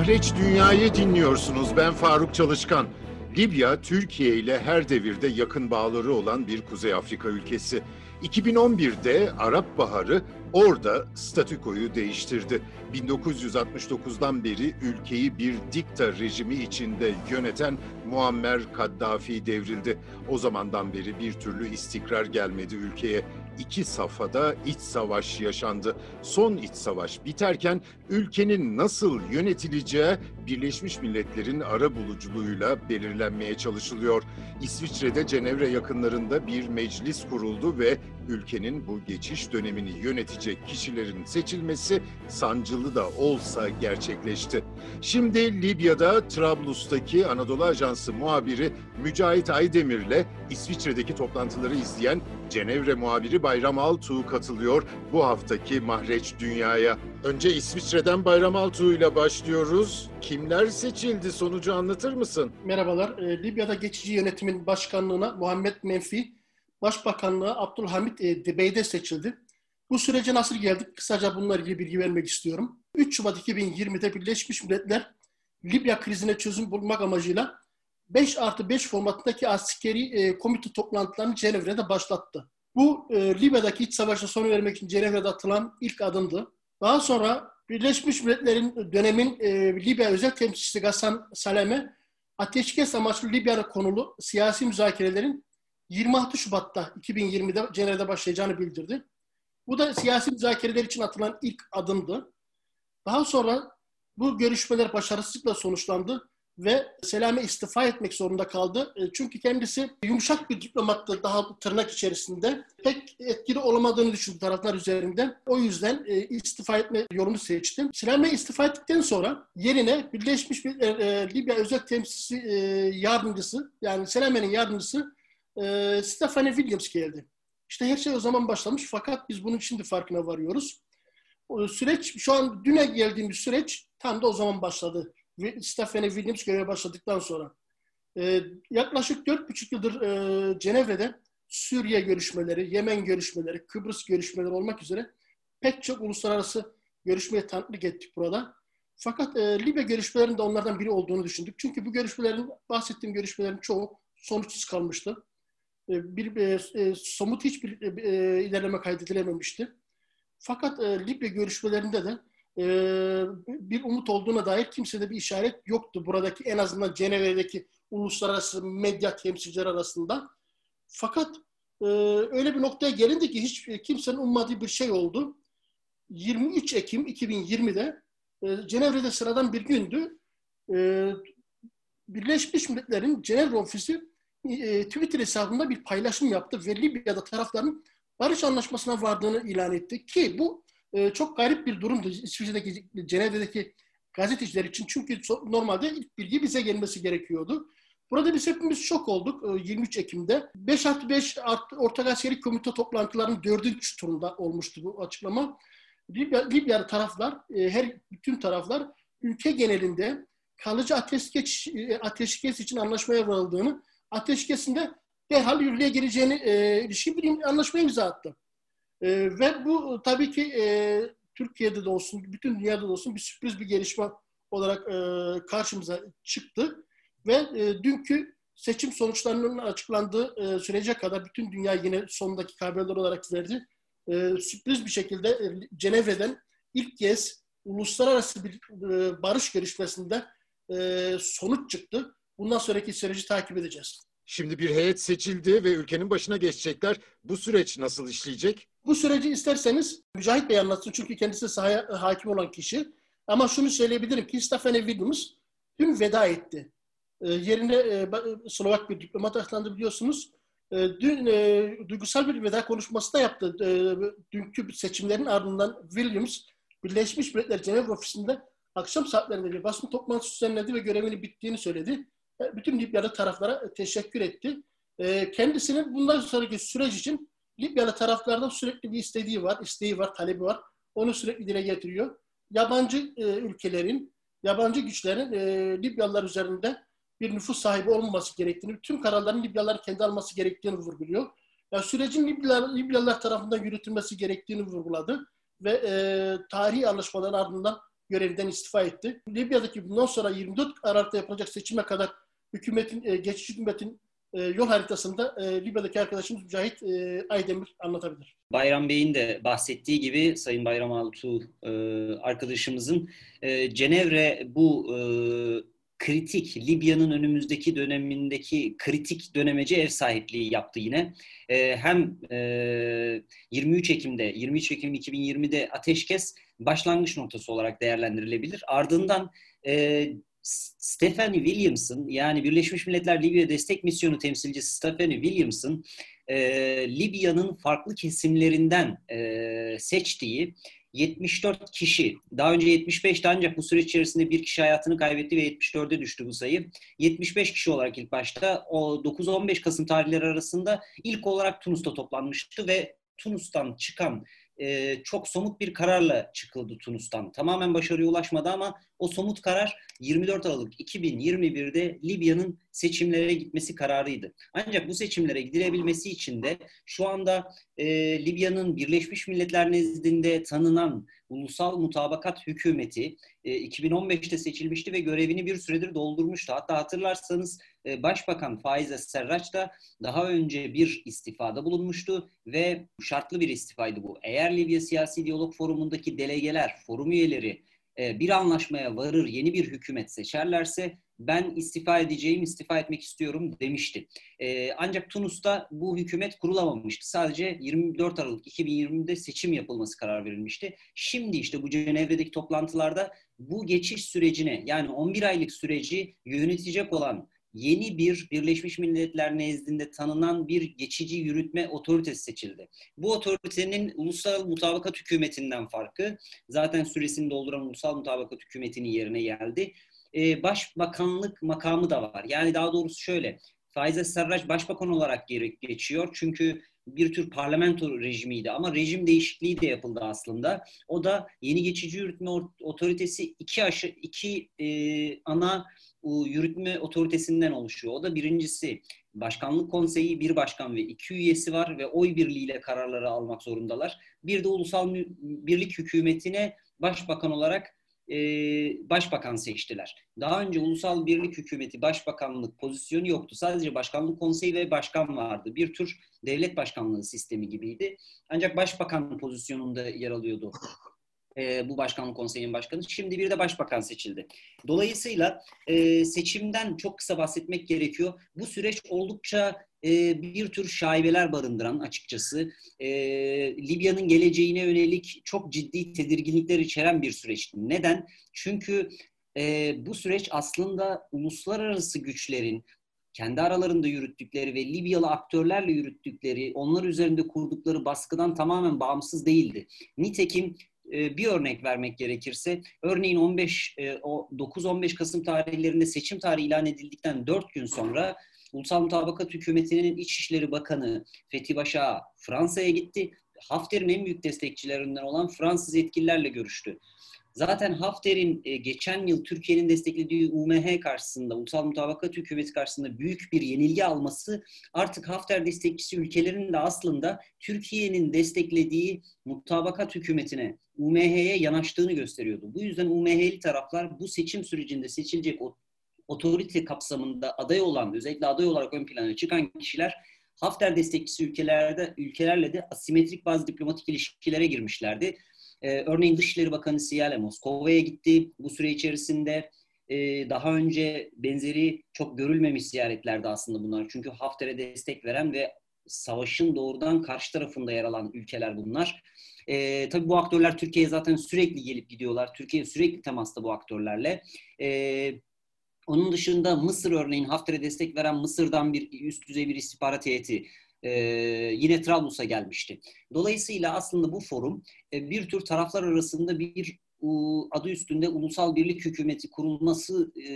Mahreç Dünya'yı dinliyorsunuz. Ben Faruk Çalışkan. Libya, Türkiye ile her devirde yakın bağları olan bir Kuzey Afrika ülkesi. 2011'de Arap Baharı orada statükoyu değiştirdi. 1969'dan beri ülkeyi bir dikta rejimi içinde yöneten Muammer Kaddafi devrildi. O zamandan beri bir türlü istikrar gelmedi ülkeye. İki safhada iç savaş yaşandı. Son iç savaş biterken ülkenin nasıl yönetileceği Birleşmiş Milletler'in ara buluculuğuyla belirlenmeye çalışılıyor. İsviçre'de Cenevre yakınlarında bir meclis kuruldu ve ülkenin bu geçiş dönemini yönetecek kişilerin seçilmesi sancılı da olsa gerçekleşti. Şimdi Libya'da Trablus'taki Anadolu Ajansı muhabiri Mücahit Aydemir'le İsviçre'deki toplantıları izleyen Cenevre muhabiri Bayram Altuğ katılıyor bu haftaki Mahreç Dünya'ya. Önce İsviçre'den Bayram Altuğ ile başlıyoruz. Kimler seçildi sonucu anlatır mısın? Merhabalar. E, Libya'da geçici yönetimin başkanlığına Muhammed Menfi, Başbakanlığa Abdülhamit e, Dibeyde seçildi. Bu sürece nasıl geldik? Kısaca bununla ilgili bilgi vermek istiyorum. 3 Şubat 2020'de Birleşmiş Milletler Libya krizine çözüm bulmak amacıyla 5 artı 5 formatındaki askeri e, komite toplantılarını Cenevre'de başlattı. Bu e, Libya'daki iç savaşa son vermek için Cenevre'de atılan ilk adımdı. Daha sonra Birleşmiş Milletler'in dönemin e, Libya özel temsilcisi Gassan Saleme ateşkes amaçlı Libya'da konulu siyasi müzakerelerin 26 Şubat'ta 2020'de Cenevre'de başlayacağını bildirdi. Bu da siyasi müzakereler için atılan ilk adımdı. Daha sonra bu görüşmeler başarısızlıkla sonuçlandı ve Selame istifa etmek zorunda kaldı. E, çünkü kendisi yumuşak bir diplomattı daha tırnak içerisinde. Pek etkili olamadığını düşündü taraflar üzerinde. O yüzden e, istifa etme yolunu seçti. Selame istifa ettikten sonra yerine Birleşmiş Milletler e, Libya Özel Temsilcisi yardımcısı yani Selame'nin yardımcısı Stephanie Williams geldi. İşte her şey o zaman başlamış fakat biz bunun şimdi farkına varıyoruz. O süreç şu an düne geldiğimiz süreç tam da o zaman başladı. Stephanie Williams göreve başladıktan sonra. Ee, yaklaşık dört buçuk yıldır e, Cenevre'de Suriye görüşmeleri, Yemen görüşmeleri, Kıbrıs görüşmeleri olmak üzere pek çok uluslararası görüşmeye tanıklık ettik burada. Fakat e, Libya görüşmelerinde onlardan biri olduğunu düşündük. Çünkü bu görüşmelerin, bahsettiğim görüşmelerin çoğu sonuçsuz kalmıştı. E, bir e, e, somut hiçbir e, ilerleme kaydedilememişti. Fakat e, Libya görüşmelerinde de e, bir umut olduğuna dair kimsede bir işaret yoktu. Buradaki en azından Cenevre'deki uluslararası medya temsilciler arasında. Fakat e, öyle bir noktaya gelindi ki hiç kimsenin ummadığı bir şey oldu. 23 Ekim 2020'de e, Cenevre'de sıradan bir gündü. E, Birleşmiş Milletler'in Cenevre ofisi e, Twitter hesabında bir paylaşım yaptı ve Libya'da tarafların barış anlaşmasına vardığını ilan etti ki bu e, çok garip bir durumdu İsviçre'deki Cenevre'deki gazeteciler için çünkü normalde ilk bilgi bize gelmesi gerekiyordu. Burada biz hepimiz şok olduk 23 e, Ekim'de. 5 artı 5 Ortak Askeri Komite toplantılarının dördüncü turunda olmuştu bu açıklama. Libya, Libya taraflar, her bütün taraflar ülke genelinde kalıcı ateşkes, ateşkes için anlaşmaya varıldığını ateşkesinde derhal yürürlüğe gireceğini e, ilişkin bir anlaşma imza attı. E, ve bu tabii ki e, Türkiye'de de olsun, bütün dünyada da olsun bir sürpriz bir gelişme olarak e, karşımıza çıktı. Ve e, dünkü seçim sonuçlarının açıklandığı e, sürece kadar bütün dünya yine sondaki haberler olarak verdi. E, sürpriz bir şekilde e, Cenevre'den ilk kez uluslararası bir e, barış görüşmesinde e, sonuç çıktı. Bundan sonraki süreci takip edeceğiz. Şimdi bir heyet seçildi ve ülkenin başına geçecekler. Bu süreç nasıl işleyecek? Bu süreci isterseniz Mücahit Bey anlatsın çünkü kendisi sahaya hakim olan kişi. Ama şunu söyleyebilirim ki Stephanie Williams dün veda etti. E, yerine e, Slovak bir diplomat atandı biliyorsunuz. E, dün e, duygusal bir veda konuşması da yaptı. E, dünkü seçimlerin ardından Williams Birleşmiş Milletler Cenevre ofisinde akşam saatlerinde bir basın toplantısı düzenledi ve görevini bittiğini söyledi. E, bütün Libyalı taraflara teşekkür etti. E, kendisinin bundan sonraki süreç için Libyalı taraflardan sürekli bir istediği var, isteği var, talebi var. Onu sürekli dile getiriyor. Yabancı e, ülkelerin, yabancı güçlerin Libyalılar üzerinde bir nüfus sahibi olmaması gerektiğini, tüm kararların Libyalıların kendi alması gerektiğini vurguluyor. Yani sürecin Libyalılar, Libyalılar tarafından yürütülmesi gerektiğini vurguladı ve e, tarihi anlaşmaların ardından görevinden istifa etti. Libya'daki bundan sonra 24 Aralık'ta yapılacak seçime kadar hükümetin, e, geçici hükümetin e, yol haritasında e, Libya'daki arkadaşımız Mücahit e, Aydemir anlatabilir. Bayram Bey'in de bahsettiği gibi Sayın Bayram Altuğ e, arkadaşımızın e, Cenevre bu e, kritik, Libya'nın önümüzdeki dönemindeki kritik dönemece ev sahipliği yaptı yine. E, hem e, 23 Ekim'de, 23 Ekim 2020'de ateşkes başlangıç noktası olarak değerlendirilebilir. Ardından e, Stephanie Williamson yani Birleşmiş Milletler Libya Destek Misyonu temsilcisi Stephanie Williamson e, Libya'nın farklı kesimlerinden e, seçtiği 74 kişi, daha önce 75'ti ancak bu süreç içerisinde bir kişi hayatını kaybetti ve 74'e düştü bu sayı. 75 kişi olarak ilk başta o 9-15 Kasım tarihleri arasında ilk olarak Tunus'ta toplanmıştı ve Tunus'tan çıkan e, çok somut bir kararla çıkıldı Tunus'tan. Tamamen başarıya ulaşmadı ama o somut karar 24 Aralık 2021'de Libya'nın seçimlere gitmesi kararıydı. Ancak bu seçimlere gidilebilmesi için de şu anda e, Libya'nın Birleşmiş Milletler nezdinde tanınan Ulusal Mutabakat Hükümeti e, 2015'te seçilmişti ve görevini bir süredir doldurmuştu. Hatta hatırlarsanız e, Başbakan Faize Serraç da daha önce bir istifada bulunmuştu ve şartlı bir istifaydı bu. Eğer Libya Siyasi Diyalog Forumu'ndaki delegeler, forum üyeleri e, bir anlaşmaya varır, yeni bir hükümet seçerlerse ben istifa edeceğim, istifa etmek istiyorum demişti. Ee, ancak Tunus'ta bu hükümet kurulamamıştı. Sadece 24 Aralık 2020'de seçim yapılması karar verilmişti. Şimdi işte bu Cenevre'deki toplantılarda bu geçiş sürecine yani 11 aylık süreci yönetecek olan yeni bir Birleşmiş Milletler nezdinde tanınan bir geçici yürütme otoritesi seçildi. Bu otoritenin ulusal mutabakat hükümetinden farkı zaten süresini dolduran ulusal mutabakat hükümetinin yerine geldi. Ee, başbakanlık makamı da var. Yani daha doğrusu şöyle, Faize Sarraç başbakan olarak geçiyor. Çünkü bir tür parlamento rejimiydi ama rejim değişikliği de yapıldı aslında. O da yeni geçici yürütme otoritesi iki aşı iki e, ana yürütme otoritesinden oluşuyor. O da birincisi başkanlık konseyi bir başkan ve iki üyesi var ve oy birliğiyle kararları almak zorundalar. Bir de ulusal birlik hükümetine başbakan olarak e, başbakan seçtiler. Daha önce ulusal birlik hükümeti başbakanlık pozisyonu yoktu. Sadece başkanlık konseyi ve başkan vardı. Bir tür devlet başkanlığı sistemi gibiydi. Ancak başbakan pozisyonunda yer alıyordu e, bu başkanlık konseyinin başkanı. Şimdi bir de başbakan seçildi. Dolayısıyla e, seçimden çok kısa bahsetmek gerekiyor. Bu süreç oldukça e, bir tür şaibeler barındıran açıkçası e, Libya'nın geleceğine yönelik çok ciddi tedirginlikler içeren bir süreçti. Neden? Çünkü e, bu süreç aslında uluslararası güçlerin kendi aralarında yürüttükleri ve Libyalı aktörlerle yürüttükleri, onlar üzerinde kurdukları baskıdan tamamen bağımsız değildi. Nitekim bir örnek vermek gerekirse örneğin 15 9-15 Kasım tarihlerinde seçim tarihi ilan edildikten 4 gün sonra Ulusal Mutabakat Hükümeti'nin İçişleri Bakanı Fethi Başa Fransa'ya gitti. Hafter'in en büyük destekçilerinden olan Fransız yetkililerle görüştü. Zaten Hafter'in e, geçen yıl Türkiye'nin desteklediği UMH karşısında, Ulusal Mutabakat Hükümeti karşısında büyük bir yenilgi alması artık Hafter destekçisi ülkelerin de aslında Türkiye'nin desteklediği mutabakat hükümetine, UMH'ye yanaştığını gösteriyordu. Bu yüzden UMH'li taraflar bu seçim sürecinde seçilecek otorite kapsamında aday olan, özellikle aday olarak ön plana çıkan kişiler Hafter destekçisi ülkelerde ülkelerle de asimetrik bazı diplomatik ilişkilere girmişlerdi. Ee, örneğin Dışişleri Bakanı Siyale Moskova'ya gitti bu süre içerisinde. E, daha önce benzeri çok görülmemiş ziyaretlerdi aslında bunlar. Çünkü Hafter'e destek veren ve savaşın doğrudan karşı tarafında yer alan ülkeler bunlar. E, tabii bu aktörler Türkiye'ye zaten sürekli gelip gidiyorlar. Türkiye sürekli temasta bu aktörlerle. E, onun dışında Mısır örneğin Hafter'e destek veren Mısır'dan bir üst düzey bir istihbarat heyeti e, yine Trablus'a gelmişti. Dolayısıyla aslında bu forum e, bir tür taraflar arasında bir adı üstünde ulusal birlik hükümeti kurulması e,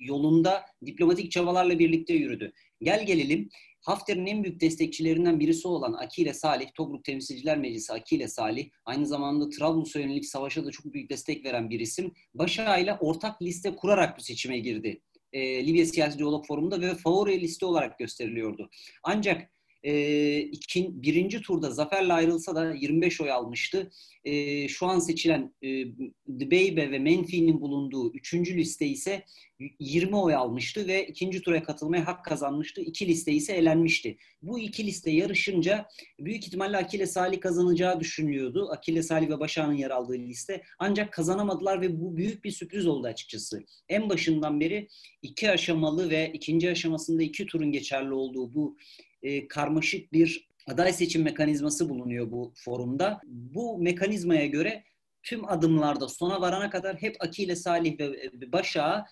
yolunda diplomatik çabalarla birlikte yürüdü. Gel gelelim Hafter'in en büyük destekçilerinden birisi olan Akile Salih, Tobruk Temsilciler Meclisi Akile Salih, aynı zamanda Trablus'a yönelik savaşa da çok büyük destek veren bir isim. Başa ile ortak liste kurarak bu seçime girdi. E, Libya Siyasi Diyalog Forumu'nda ve favori liste olarak gösteriliyordu. Ancak e, ikin, birinci turda zaferle ayrılsa da 25 oy almıştı. E, şu an seçilen e, Dbeibe ve Menfi'nin bulunduğu üçüncü liste ise 20 oy almıştı ve ikinci tura katılmaya hak kazanmıştı. İki liste ise elenmişti. Bu iki liste yarışınca büyük ihtimalle Akile Salih kazanacağı düşünülüyordu. Akile Salih ve Başak'ın yer aldığı liste. Ancak kazanamadılar ve bu büyük bir sürpriz oldu açıkçası. En başından beri iki aşamalı ve ikinci aşamasında iki turun geçerli olduğu bu e, karmaşık bir aday seçim mekanizması bulunuyor bu forumda. Bu mekanizmaya göre tüm adımlarda sona varana kadar hep Akile Salih ve Başak'a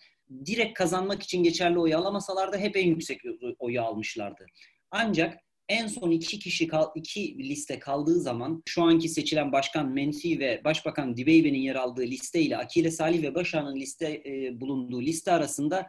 direkt kazanmak için geçerli oyu alamasalar da hep en yüksek oyu almışlardı. Ancak en son iki kişi kal, iki liste kaldığı zaman şu anki seçilen başkan Menfi ve başbakan Dibeybe'nin yer aldığı liste ile Akile Salih ve Başak'ın liste e, bulunduğu liste arasında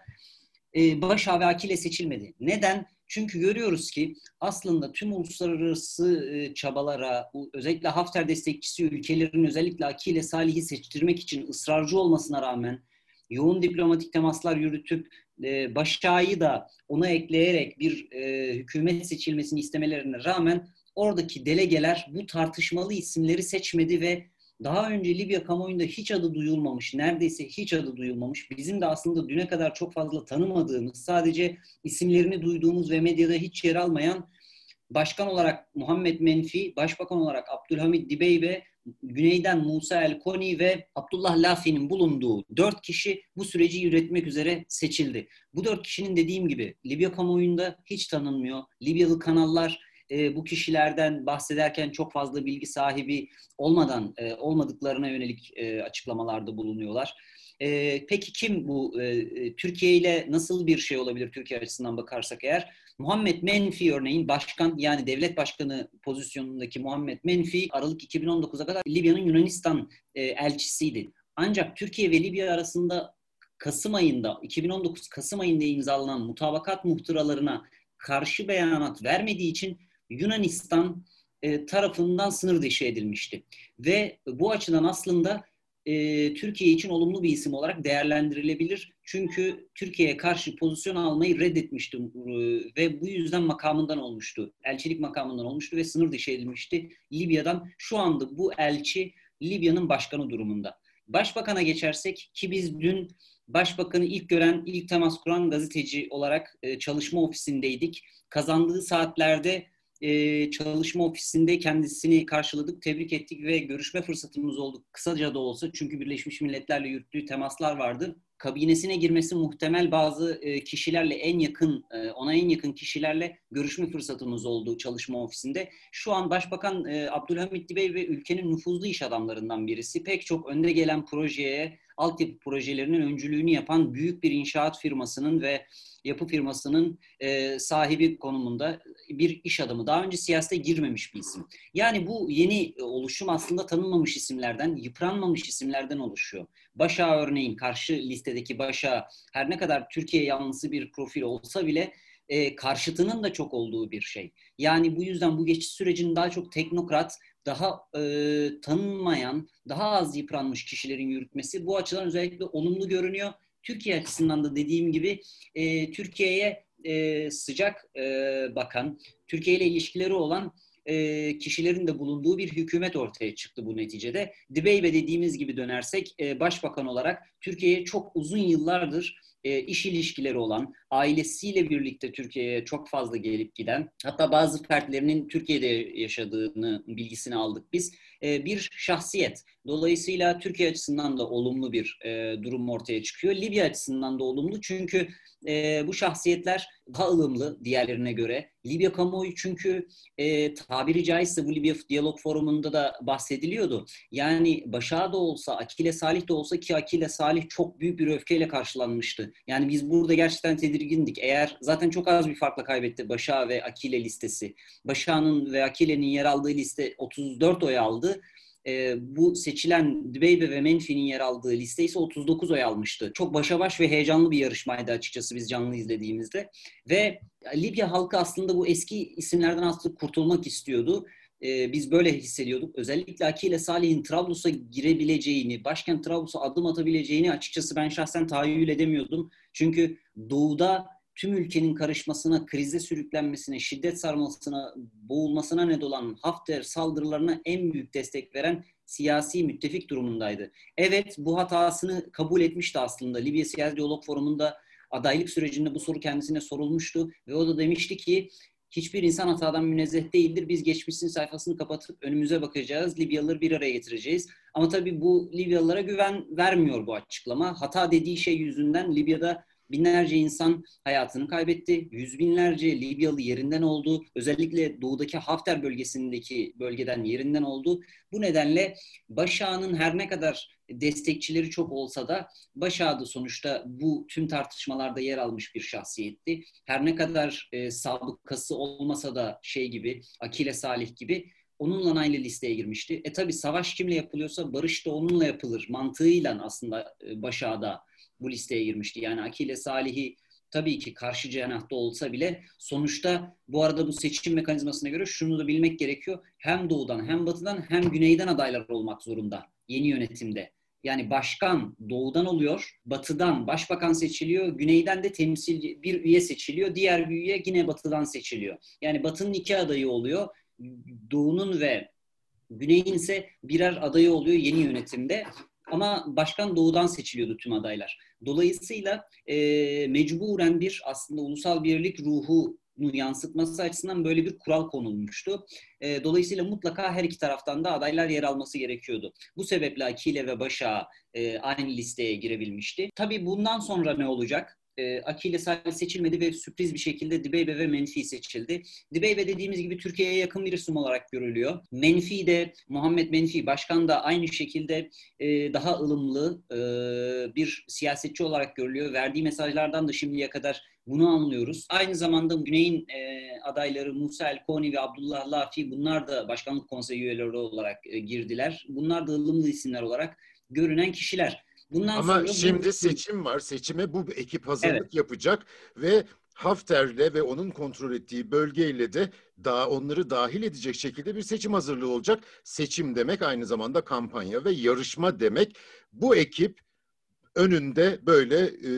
e, Başak ve Akile seçilmedi. Neden? Çünkü görüyoruz ki aslında tüm uluslararası e, çabalara, özellikle Hafter destekçisi ülkelerin özellikle Akile Salih'i seçtirmek için ısrarcı olmasına rağmen yoğun diplomatik temaslar yürütüp e, Başak'ı da ona ekleyerek bir e, hükümet seçilmesini istemelerine rağmen oradaki delegeler bu tartışmalı isimleri seçmedi ve daha önce Libya kamuoyunda hiç adı duyulmamış, neredeyse hiç adı duyulmamış, bizim de aslında düne kadar çok fazla tanımadığımız, sadece isimlerini duyduğumuz ve medyada hiç yer almayan başkan olarak Muhammed Menfi, başbakan olarak Abdülhamid Dibeybe, güneyden Musa El-Koni ve Abdullah Lafi'nin bulunduğu dört kişi bu süreci yürütmek üzere seçildi. Bu dört kişinin dediğim gibi Libya kamuoyunda hiç tanınmıyor. Libyalı kanallar e, bu kişilerden bahsederken çok fazla bilgi sahibi olmadan e, olmadıklarına yönelik e, açıklamalarda bulunuyorlar. E, peki kim bu? E, e, Türkiye ile nasıl bir şey olabilir Türkiye açısından bakarsak eğer? Muhammed Menfi örneğin başkan yani devlet başkanı pozisyonundaki Muhammed Menfi Aralık 2019'a kadar Libya'nın Yunanistan e, elçisiydi. Ancak Türkiye ve Libya arasında Kasım ayında 2019 Kasım ayında imzalanan mutabakat muhtıralarına karşı beyanat vermediği için Yunanistan e, tarafından sınır dışı edilmişti. Ve bu açıdan aslında e, Türkiye için olumlu bir isim olarak değerlendirilebilir. Çünkü Türkiye'ye karşı pozisyon almayı reddetmişti e, ve bu yüzden makamından olmuştu. Elçilik makamından olmuştu ve sınır dışı edilmişti Libya'dan. Şu anda bu elçi Libya'nın başkanı durumunda. Başbakan'a geçersek ki biz dün Başbakanı ilk gören, ilk temas kuran gazeteci olarak e, çalışma ofisindeydik. Kazandığı saatlerde e, çalışma ofisinde kendisini karşıladık, tebrik ettik ve görüşme fırsatımız oldu. Kısaca da olsa çünkü Birleşmiş Milletler'le yürüttüğü temaslar vardı. Kabinesine girmesi muhtemel bazı e, kişilerle en yakın, e, ona en yakın kişilerle görüşme fırsatımız oldu çalışma ofisinde. Şu an Başbakan e, Abdülhamit Bey ve ülkenin nüfuzlu iş adamlarından birisi. Pek çok önde gelen projeye, altyapı projelerinin öncülüğünü yapan büyük bir inşaat firmasının ve yapı firmasının e, sahibi konumunda bir iş adamı. Daha önce siyasete girmemiş bir isim. Yani bu yeni oluşum aslında tanınmamış isimlerden, yıpranmamış isimlerden oluşuyor. Başa örneğin karşı listedeki Başa her ne kadar Türkiye yanlısı bir profil olsa bile e, karşıtının da çok olduğu bir şey. Yani bu yüzden bu geçiş sürecinin daha çok teknokrat, daha e, tanınmayan, daha az yıpranmış kişilerin yürütmesi bu açıdan özellikle olumlu görünüyor. Türkiye açısından da dediğim gibi e, Türkiye'ye e, sıcak e, bakan, Türkiye ile ilişkileri olan e, kişilerin de bulunduğu bir hükümet ortaya çıktı bu neticede. Dibeybe dediğimiz gibi dönersek e, başbakan olarak Türkiye'ye çok uzun yıllardır e, iş ilişkileri olan, ailesiyle birlikte Türkiye'ye çok fazla gelip giden, hatta bazı fertlerinin Türkiye'de yaşadığını bilgisini aldık biz. E, bir şahsiyet. Dolayısıyla Türkiye açısından da olumlu bir e, durum ortaya çıkıyor. Libya açısından da olumlu çünkü e, bu şahsiyetler daha ılımlı diğerlerine göre. Libya kamuoyu çünkü e, tabiri caizse bu Libya Diyalog Forumu'nda da bahsediliyordu. Yani Başa da olsa, Akile Salih de olsa ki Akile Salih çok büyük bir öfkeyle karşılanmıştı. Yani biz burada gerçekten tedirgindik. Eğer zaten çok az bir farkla kaybetti Başa ve Akile listesi. Başa'nın ve Akile'nin yer aldığı liste 34 oy aldı e, bu seçilen Dbeybe ve Menfi'nin yer aldığı liste ise 39 oy almıştı. Çok başa baş ve heyecanlı bir yarışmaydı açıkçası biz canlı izlediğimizde. Ve Libya halkı aslında bu eski isimlerden aslında kurtulmak istiyordu. Ee, biz böyle hissediyorduk. Özellikle Akile Salih'in Trablus'a girebileceğini, başkent Trablus'a adım atabileceğini açıkçası ben şahsen tahayyül edemiyordum. Çünkü doğuda tüm ülkenin karışmasına, krize sürüklenmesine, şiddet sarmasına, boğulmasına neden olan Hafter saldırılarına en büyük destek veren siyasi müttefik durumundaydı. Evet bu hatasını kabul etmişti aslında. Libya Siyasi Diyalog Forumu'nda adaylık sürecinde bu soru kendisine sorulmuştu ve o da demişti ki hiçbir insan hatadan münezzeh değildir. Biz geçmişin sayfasını kapatıp önümüze bakacağız. Libyalıları bir araya getireceğiz. Ama tabii bu Libyalılara güven vermiyor bu açıklama. Hata dediği şey yüzünden Libya'da Binlerce insan hayatını kaybetti. Yüz binlerce Libyalı yerinden oldu. Özellikle doğudaki Hafter bölgesindeki bölgeden yerinden oldu. Bu nedenle Başak'ın her ne kadar destekçileri çok olsa da Başak'ı sonuçta bu tüm tartışmalarda yer almış bir şahsiyetti. Her ne kadar e, sabıkası olmasa da şey gibi, Akile Salih gibi onunla aynı listeye girmişti. E tabi savaş kimle yapılıyorsa barış da onunla yapılır mantığıyla aslında e, Başak'da bu listeye girmişti. Yani Akile Salih'i tabii ki karşı cenahta olsa bile sonuçta bu arada bu seçim mekanizmasına göre şunu da bilmek gerekiyor. Hem doğudan hem batıdan hem güneyden adaylar olmak zorunda yeni yönetimde. Yani başkan doğudan oluyor, batıdan başbakan seçiliyor, güneyden de temsil bir üye seçiliyor, diğer bir üye yine batıdan seçiliyor. Yani batının iki adayı oluyor, doğunun ve güneyin ise birer adayı oluyor yeni yönetimde. Ama başkan doğudan seçiliyordu tüm adaylar. Dolayısıyla e, mecburen bir aslında ulusal birlik ruhu yansıtması açısından böyle bir kural konulmuştu. E, dolayısıyla mutlaka her iki taraftan da adaylar yer alması gerekiyordu. Bu sebeple Akile ve Başa e, aynı listeye girebilmişti. Tabii bundan sonra ne olacak? E, Akile Salih seçilmedi ve sürpriz bir şekilde Dibeybe ve Menfi seçildi. Dibeybe dediğimiz gibi Türkiye'ye yakın bir isim olarak görülüyor. Menfi de Muhammed Menfi başkan da aynı şekilde e, daha ılımlı e, bir siyasetçi olarak görülüyor. Verdiği mesajlardan da şimdiye kadar bunu anlıyoruz. Aynı zamanda Güney'in e, adayları Musa El Koni ve Abdullah Lafi bunlar da başkanlık konseyi üyeleri olarak e, girdiler. Bunlar da ılımlı isimler olarak görünen kişiler. Bundan Ama sonra şimdi bu... seçim var. Seçime bu ekip hazırlık evet. yapacak ve Hafter'le ve onun kontrol ettiği bölgeyle de daha onları dahil edecek şekilde bir seçim hazırlığı olacak. Seçim demek aynı zamanda kampanya ve yarışma demek. Bu ekip önünde böyle e,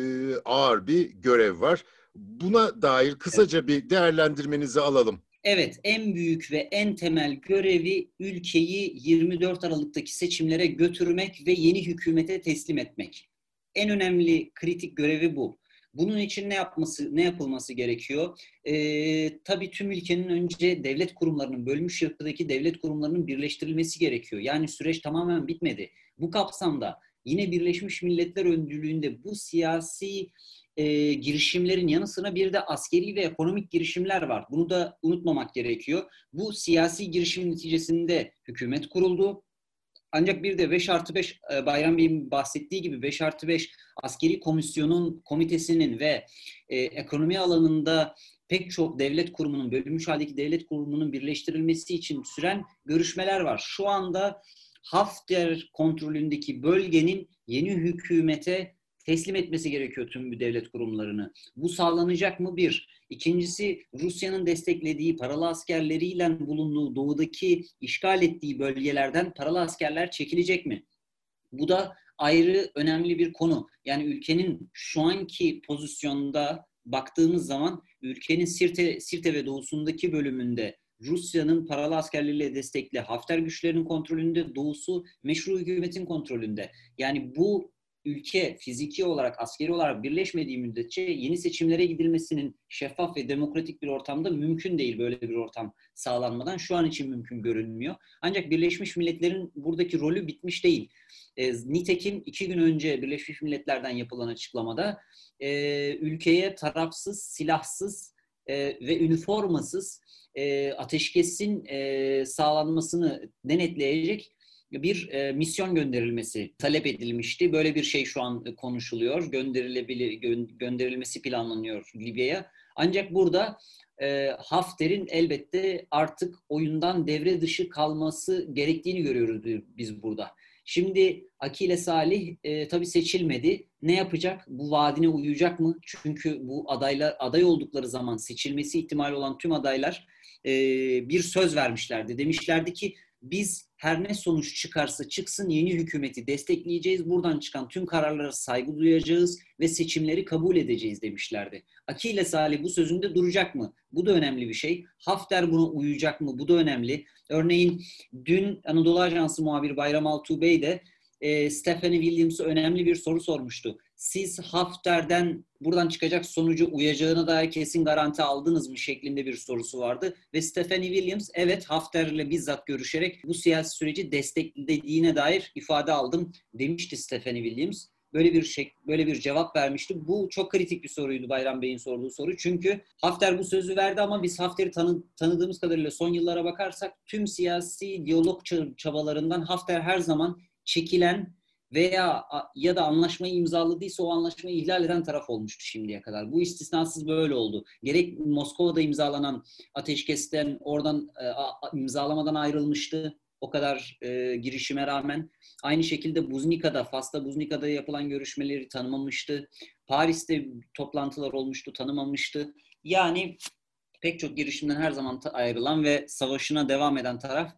ağır bir görev var. Buna dair kısaca bir değerlendirmenizi alalım. Evet, en büyük ve en temel görevi ülkeyi 24 Aralık'taki seçimlere götürmek ve yeni hükümete teslim etmek. En önemli kritik görevi bu. Bunun için ne yapması, ne yapılması gerekiyor? Ee, tabii tüm ülkenin önce devlet kurumlarının, bölmüş yapıdaki devlet kurumlarının birleştirilmesi gerekiyor. Yani süreç tamamen bitmedi. Bu kapsamda yine Birleşmiş Milletler öncülüğünde bu siyasi e, girişimlerin yanı sıra bir de askeri ve ekonomik girişimler var. Bunu da unutmamak gerekiyor. Bu siyasi girişim neticesinde hükümet kuruldu. Ancak bir de 5 artı 5 e, Bayram Bey'in bahsettiği gibi 5 artı 5 askeri komisyonun komitesinin ve e, ekonomi alanında pek çok devlet kurumunun, bölünmüş haldeki devlet kurumunun birleştirilmesi için süren görüşmeler var. Şu anda Hafter kontrolündeki bölgenin yeni hükümete teslim etmesi gerekiyor tüm bu devlet kurumlarını. Bu sağlanacak mı? Bir. İkincisi Rusya'nın desteklediği paralı askerleriyle bulunduğu doğudaki işgal ettiği bölgelerden paralı askerler çekilecek mi? Bu da ayrı önemli bir konu. Yani ülkenin şu anki pozisyonda baktığımız zaman ülkenin Sirte, Sirte ve doğusundaki bölümünde Rusya'nın paralı askerleriyle destekli Hafter güçlerinin kontrolünde, doğusu meşru hükümetin kontrolünde. Yani bu ülke fiziki olarak, askeri olarak birleşmediği müddetçe yeni seçimlere gidilmesinin şeffaf ve demokratik bir ortamda mümkün değil böyle bir ortam sağlanmadan. Şu an için mümkün görünmüyor. Ancak Birleşmiş Milletler'in buradaki rolü bitmiş değil. E, nitekim iki gün önce Birleşmiş Milletler'den yapılan açıklamada e, ülkeye tarafsız, silahsız e, ve üniformasız e, ateşkesin e, sağlanmasını denetleyecek bir e, misyon gönderilmesi talep edilmişti. Böyle bir şey şu an konuşuluyor. Gönderilebilir gö- gönderilmesi planlanıyor Libya'ya. Ancak burada e, Hafter'in elbette artık oyundan devre dışı kalması gerektiğini görüyoruz biz burada. Şimdi Akile Salih e, tabii seçilmedi. Ne yapacak? Bu vaadine uyacak mı? Çünkü bu adaylar aday oldukları zaman seçilmesi ihtimali olan tüm adaylar e, bir söz vermişlerdi. Demişlerdi ki biz her ne sonuç çıkarsa çıksın yeni hükümeti destekleyeceğiz. Buradan çıkan tüm kararlara saygı duyacağız ve seçimleri kabul edeceğiz demişlerdi. Akile Salih bu sözünde duracak mı? Bu da önemli bir şey. Hafter buna uyacak mı? Bu da önemli. Örneğin dün Anadolu Ajansı muhabiri Bayram Altuğ Bey de e, Stephanie Williams'a önemli bir soru sormuştu. Siz Hafter'den buradan çıkacak sonucu uyacağına dair kesin garanti aldınız mı şeklinde bir sorusu vardı. Ve Stephanie Williams evet Hafter'le bizzat görüşerek bu siyasi süreci desteklediğine dair ifade aldım demişti Stephanie Williams. Böyle bir şey, böyle bir cevap vermişti. Bu çok kritik bir soruydu Bayram Bey'in sorduğu soru. Çünkü Hafter bu sözü verdi ama biz Hafter'i tanı, tanıdığımız kadarıyla son yıllara bakarsak tüm siyasi diyalog çabalarından Hafter her zaman çekilen veya ya da anlaşmayı imzaladıysa o anlaşmayı ihlal eden taraf olmuştu şimdiye kadar. Bu istisnasız böyle oldu. Gerek Moskova'da imzalanan ateşkesten oradan e, imzalamadan ayrılmıştı. O kadar e, girişime rağmen. Aynı şekilde Buznika'da, Fas'ta Buznika'da yapılan görüşmeleri tanımamıştı. Paris'te toplantılar olmuştu, tanımamıştı. Yani pek çok girişimden her zaman ayrılan ve savaşına devam eden taraf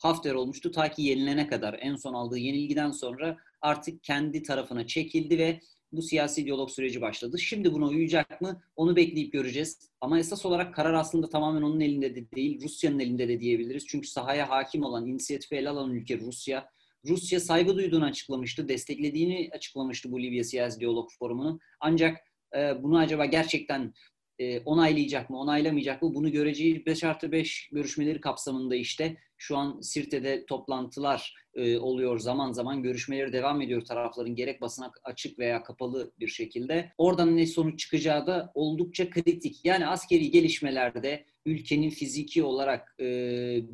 Hafter olmuştu ta ki yenilene kadar. En son aldığı yenilgiden sonra artık kendi tarafına çekildi ve bu siyasi diyalog süreci başladı. Şimdi buna uyacak mı? Onu bekleyip göreceğiz. Ama esas olarak karar aslında tamamen onun elinde de değil, Rusya'nın elinde de diyebiliriz. Çünkü sahaya hakim olan, inisiyatifi ele alan ülke Rusya. Rusya saygı duyduğunu açıklamıştı, desteklediğini açıklamıştı bu Libya Siyasi Diyalog Forumu'nu. Ancak e, bunu acaba gerçekten e, onaylayacak mı, onaylamayacak mı bunu göreceği 5 artı 5 görüşmeleri kapsamında işte şu an Sirte'de toplantılar e, oluyor zaman zaman görüşmeleri devam ediyor tarafların gerek basına açık veya kapalı bir şekilde. Oradan ne sonuç çıkacağı da oldukça kritik. Yani askeri gelişmelerde ülkenin fiziki olarak e,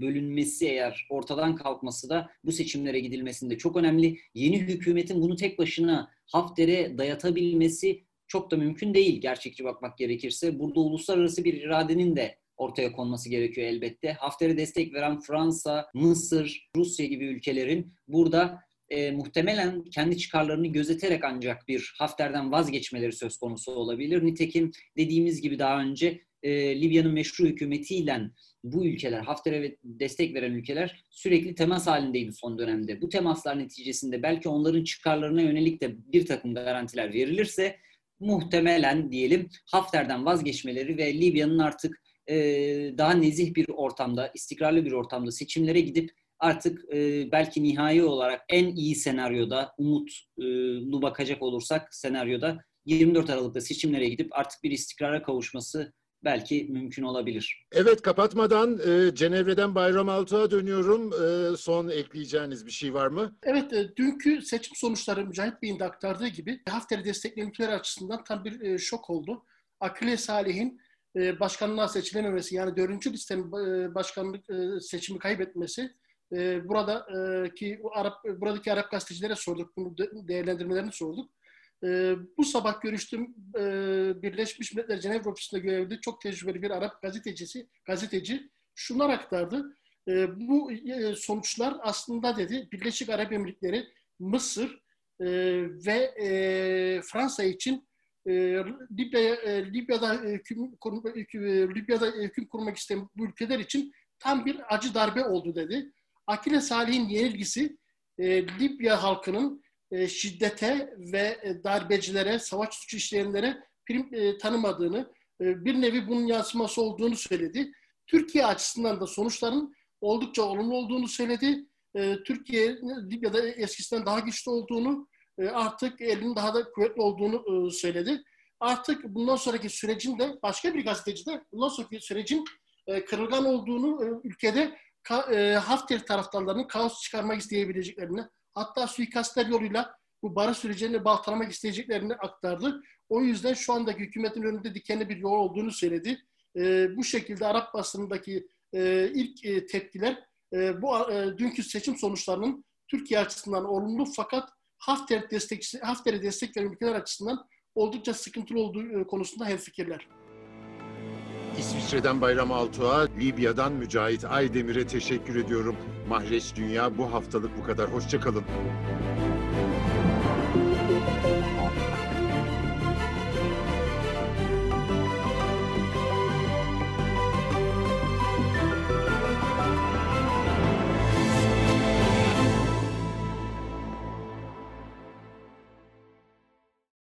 bölünmesi eğer ortadan kalkması da bu seçimlere gidilmesinde çok önemli. Yeni hükümetin bunu tek başına Hafter'e dayatabilmesi çok da mümkün değil gerçekçi bakmak gerekirse. Burada uluslararası bir iradenin de ortaya konması gerekiyor elbette. Hafter'e destek veren Fransa, Mısır, Rusya gibi ülkelerin burada e, muhtemelen kendi çıkarlarını gözeterek ancak bir Hafter'den vazgeçmeleri söz konusu olabilir. Nitekim dediğimiz gibi daha önce e, Libya'nın meşru hükümetiyle bu ülkeler, Hafter'e destek veren ülkeler sürekli temas halindeydi son dönemde. Bu temaslar neticesinde belki onların çıkarlarına yönelik de bir takım garantiler verilirse muhtemelen diyelim Hafter'den vazgeçmeleri ve Libya'nın artık e, daha nezih bir ortamda, istikrarlı bir ortamda seçimlere gidip artık e, belki nihai olarak en iyi senaryoda, umutlu bakacak olursak senaryoda 24 Aralık'ta seçimlere gidip artık bir istikrara kavuşması belki mümkün olabilir. Evet kapatmadan e, Cenevre'den Bayram Altuğ'a dönüyorum. E, son ekleyeceğiniz bir şey var mı? Evet e, dünkü seçim sonuçları Mücahit Bey'in de aktardığı gibi Hafter'i destekleyen ülkeler açısından tam bir e, şok oldu. Akile Salih'in e, başkanlığa seçilememesi yani dördüncü listenin e, başkanlık e, seçimi kaybetmesi e, burada e, ki Arap buradaki Arap gazetecilere sorduk bunu de, değerlendirmelerini sorduk. E, bu sabah görüştüm e, Birleşmiş Milletler Cenevre Ofisi'nde görevli çok tecrübeli bir Arap gazetecisi gazeteci şunlar aktardı. E, bu e, sonuçlar aslında dedi Birleşik Arap Emirlikleri, Mısır e, ve e, Fransa için e, Libya'ya e, Libya'da hüküm kurma, Libya'da hüküm kurmak isteyen bu ülkeler için tam bir acı darbe oldu dedi. Akile Salih'in yenilgisi e, Libya halkının e, şiddete ve e, darbecilere, savaş suçu işleyenlere prim e, tanımadığını, e, bir nevi bunun yansıması olduğunu söyledi. Türkiye açısından da sonuçların oldukça olumlu olduğunu söyledi. E, Türkiye Libya'da eskisinden daha güçlü olduğunu, e, artık elinin daha da kuvvetli olduğunu e, söyledi. Artık bundan sonraki sürecin de başka bir gazeteci de bundan sonraki sürecin e, kırılgan olduğunu ülkede Hafter taraftarlarının kaos çıkarmak isteyebileceklerini hatta suikastler yoluyla bu barış sürecini baltalamak isteyeceklerini aktardı. O yüzden şu andaki hükümetin önünde dikenli bir yol olduğunu söyledi. bu şekilde Arap basınındaki ilk tepkiler bu dünkü seçim sonuçlarının Türkiye açısından olumlu fakat Hafter destekçisi, Hafter'e destek veren ülkeler açısından oldukça sıkıntılı olduğu e, konusunda hemfikirler. İsviçre'den Bayram Altuğ'a, Libya'dan Mücahit Aydemir'e teşekkür ediyorum. Mahreç Dünya bu haftalık bu kadar. Hoşçakalın.